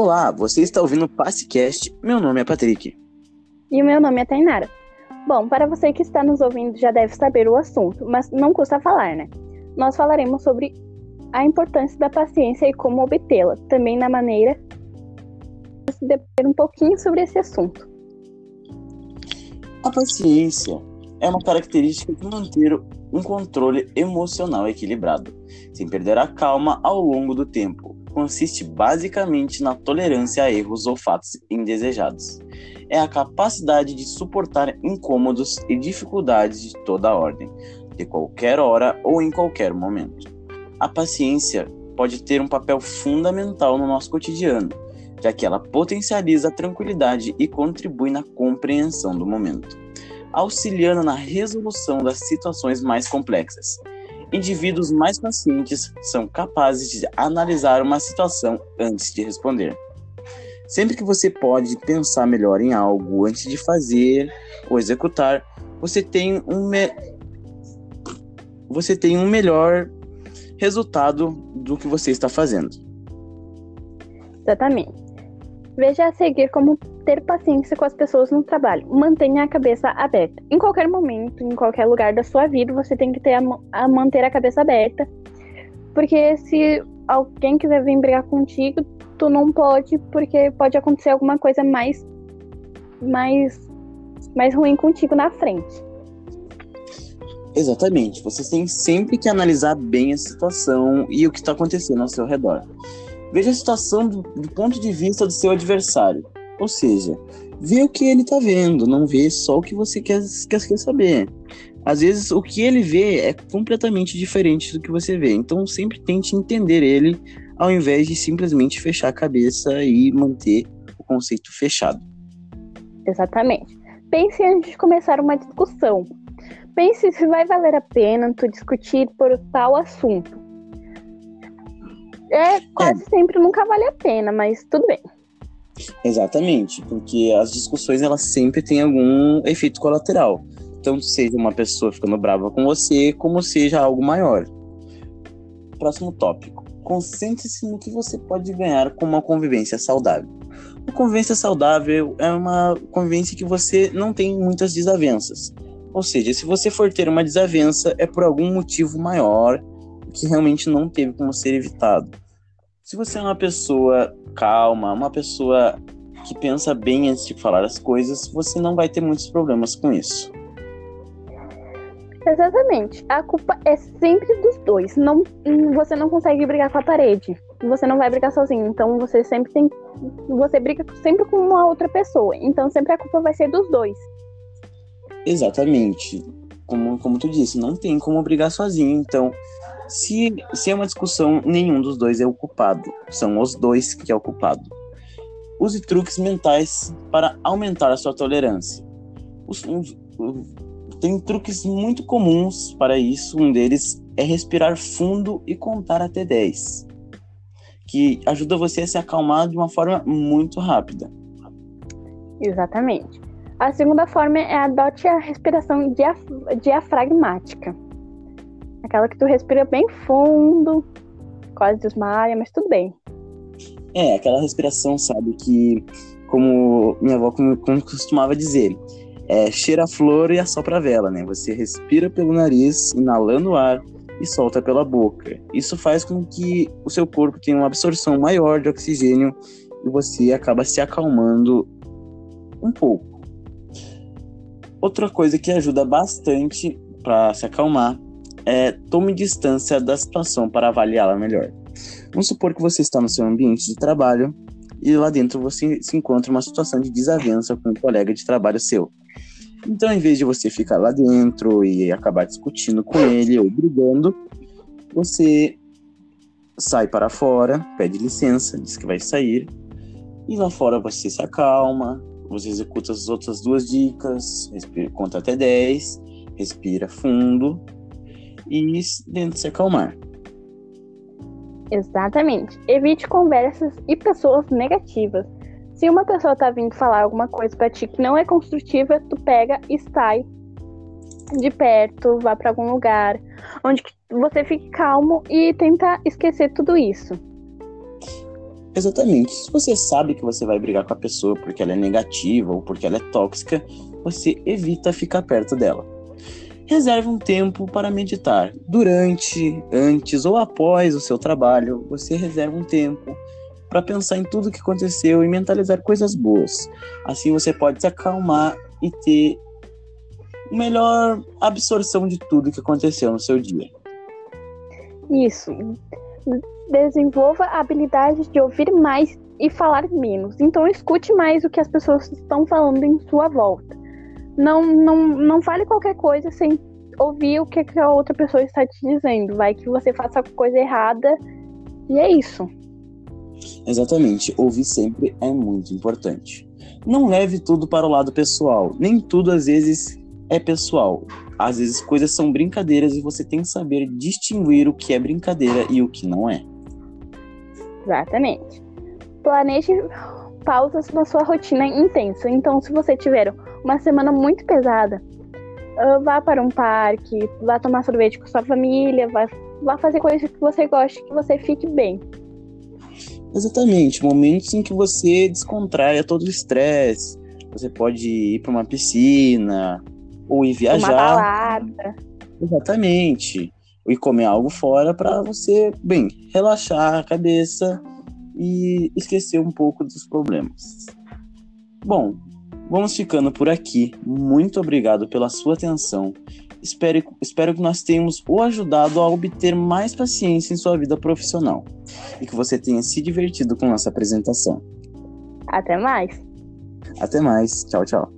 Olá, você está ouvindo o Passecast. Meu nome é Patrick. E o meu nome é Tainara. Bom, para você que está nos ouvindo já deve saber o assunto, mas não custa falar, né? Nós falaremos sobre a importância da paciência e como obtê-la, também na maneira de debater um pouquinho sobre esse assunto. A paciência é uma característica de manter um controle emocional equilibrado, sem perder a calma ao longo do tempo. Consiste basicamente na tolerância a erros ou fatos indesejados. É a capacidade de suportar incômodos e dificuldades de toda ordem, de qualquer hora ou em qualquer momento. A paciência pode ter um papel fundamental no nosso cotidiano, já que ela potencializa a tranquilidade e contribui na compreensão do momento auxiliando na resolução das situações mais complexas. Indivíduos mais pacientes são capazes de analisar uma situação antes de responder. Sempre que você pode pensar melhor em algo antes de fazer ou executar, você tem um, me... você tem um melhor resultado do que você está fazendo. Exatamente. Veja a seguir como ter paciência com as pessoas no trabalho. Mantenha a cabeça aberta. Em qualquer momento, em qualquer lugar da sua vida, você tem que ter a, a manter a cabeça aberta. Porque se alguém quiser vir brigar contigo, tu não pode, porque pode acontecer alguma coisa mais mais mais ruim contigo na frente. Exatamente. Você tem sempre que analisar bem a situação e o que está acontecendo ao seu redor. Veja a situação do, do ponto de vista do seu adversário. Ou seja, vê o que ele tá vendo, não vê só o que você quer, quer, quer saber. Às vezes o que ele vê é completamente diferente do que você vê. Então sempre tente entender ele ao invés de simplesmente fechar a cabeça e manter o conceito fechado. Exatamente. Pense antes de começar uma discussão. Pense se vai valer a pena tu discutir por tal assunto. É quase é. sempre nunca vale a pena, mas tudo bem. Exatamente, porque as discussões elas sempre têm algum efeito colateral. Tanto seja uma pessoa ficando brava com você, como seja algo maior. Próximo tópico. Concentre-se no que você pode ganhar com uma convivência saudável. Uma convivência saudável é uma convivência que você não tem muitas desavenças. Ou seja, se você for ter uma desavença, é por algum motivo maior que realmente não teve como ser evitado. Se você é uma pessoa calma, uma pessoa que pensa bem antes de falar as coisas, você não vai ter muitos problemas com isso. Exatamente. A culpa é sempre dos dois. Não, você não consegue brigar com a parede. Você não vai brigar sozinho. Então você sempre tem. Você briga sempre com uma outra pessoa. Então sempre a culpa vai ser dos dois. Exatamente. Como, como tu disse, não tem como brigar sozinho. Então, se, se é uma discussão, nenhum dos dois é o culpado. São os dois que é o culpado. Use truques mentais para aumentar a sua tolerância. Os, tem truques muito comuns para isso. Um deles é respirar fundo e contar até 10, que ajuda você a se acalmar de uma forma muito rápida. Exatamente. A segunda forma é adote a respiração diaf diafragmática. Aquela que tu respira bem fundo, quase desmaia, mas tudo bem. É, aquela respiração, sabe, que, como minha avó como, como costumava dizer, é, cheira a flor e assopra a vela, né? Você respira pelo nariz, inalando o ar e solta pela boca. Isso faz com que o seu corpo tenha uma absorção maior de oxigênio e você acaba se acalmando um pouco. Outra coisa que ajuda bastante para se acalmar é, tome distância da situação para avaliá-la melhor. Vamos supor que você está no seu ambiente de trabalho e lá dentro você se encontra uma situação de desavença com um colega de trabalho seu. Então, em vez de você ficar lá dentro e acabar discutindo com ele ou brigando, você sai para fora, pede licença, diz que vai sair, e lá fora você se acalma, você executa as outras duas dicas, respira, conta até 10, respira fundo e tenta se acalmar. Exatamente. Evite conversas e pessoas negativas. Se uma pessoa tá vindo falar alguma coisa para ti que não é construtiva, tu pega e sai de perto, vá para algum lugar onde você fique calmo e tenta esquecer tudo isso. Exatamente. Se você sabe que você vai brigar com a pessoa porque ela é negativa ou porque ela é tóxica, você evita ficar perto dela. Reserve um tempo para meditar. Durante, antes ou após o seu trabalho, você reserva um tempo para pensar em tudo que aconteceu e mentalizar coisas boas. Assim você pode se acalmar e ter melhor absorção de tudo que aconteceu no seu dia. Isso. Desenvolva a habilidade de ouvir mais e falar menos. Então escute mais o que as pessoas estão falando em sua volta. Não, não, não fale qualquer coisa sem ouvir o que a outra pessoa está te dizendo. Vai que você faça coisa errada e é isso. Exatamente. Ouvir sempre é muito importante. Não leve tudo para o lado pessoal. Nem tudo às vezes é pessoal. Às vezes coisas são brincadeiras e você tem que saber distinguir o que é brincadeira e o que não é. Exatamente. Planeje pausas na sua rotina intensa. Então, se você tiver uma semana muito pesada, ah, vá para um parque, vá tomar sorvete com sua família, vá, vá fazer coisas que você goste, que você fique bem. Exatamente, momentos em que você descontraia todo o estresse. Você pode ir para uma piscina, ou ir viajar. Uma balada. Exatamente. E comer algo fora para você, bem, relaxar a cabeça e esquecer um pouco dos problemas. Bom, vamos ficando por aqui. Muito obrigado pela sua atenção. Espero, espero que nós tenhamos o ajudado a obter mais paciência em sua vida profissional e que você tenha se divertido com nossa apresentação. Até mais. Até mais. Tchau, tchau.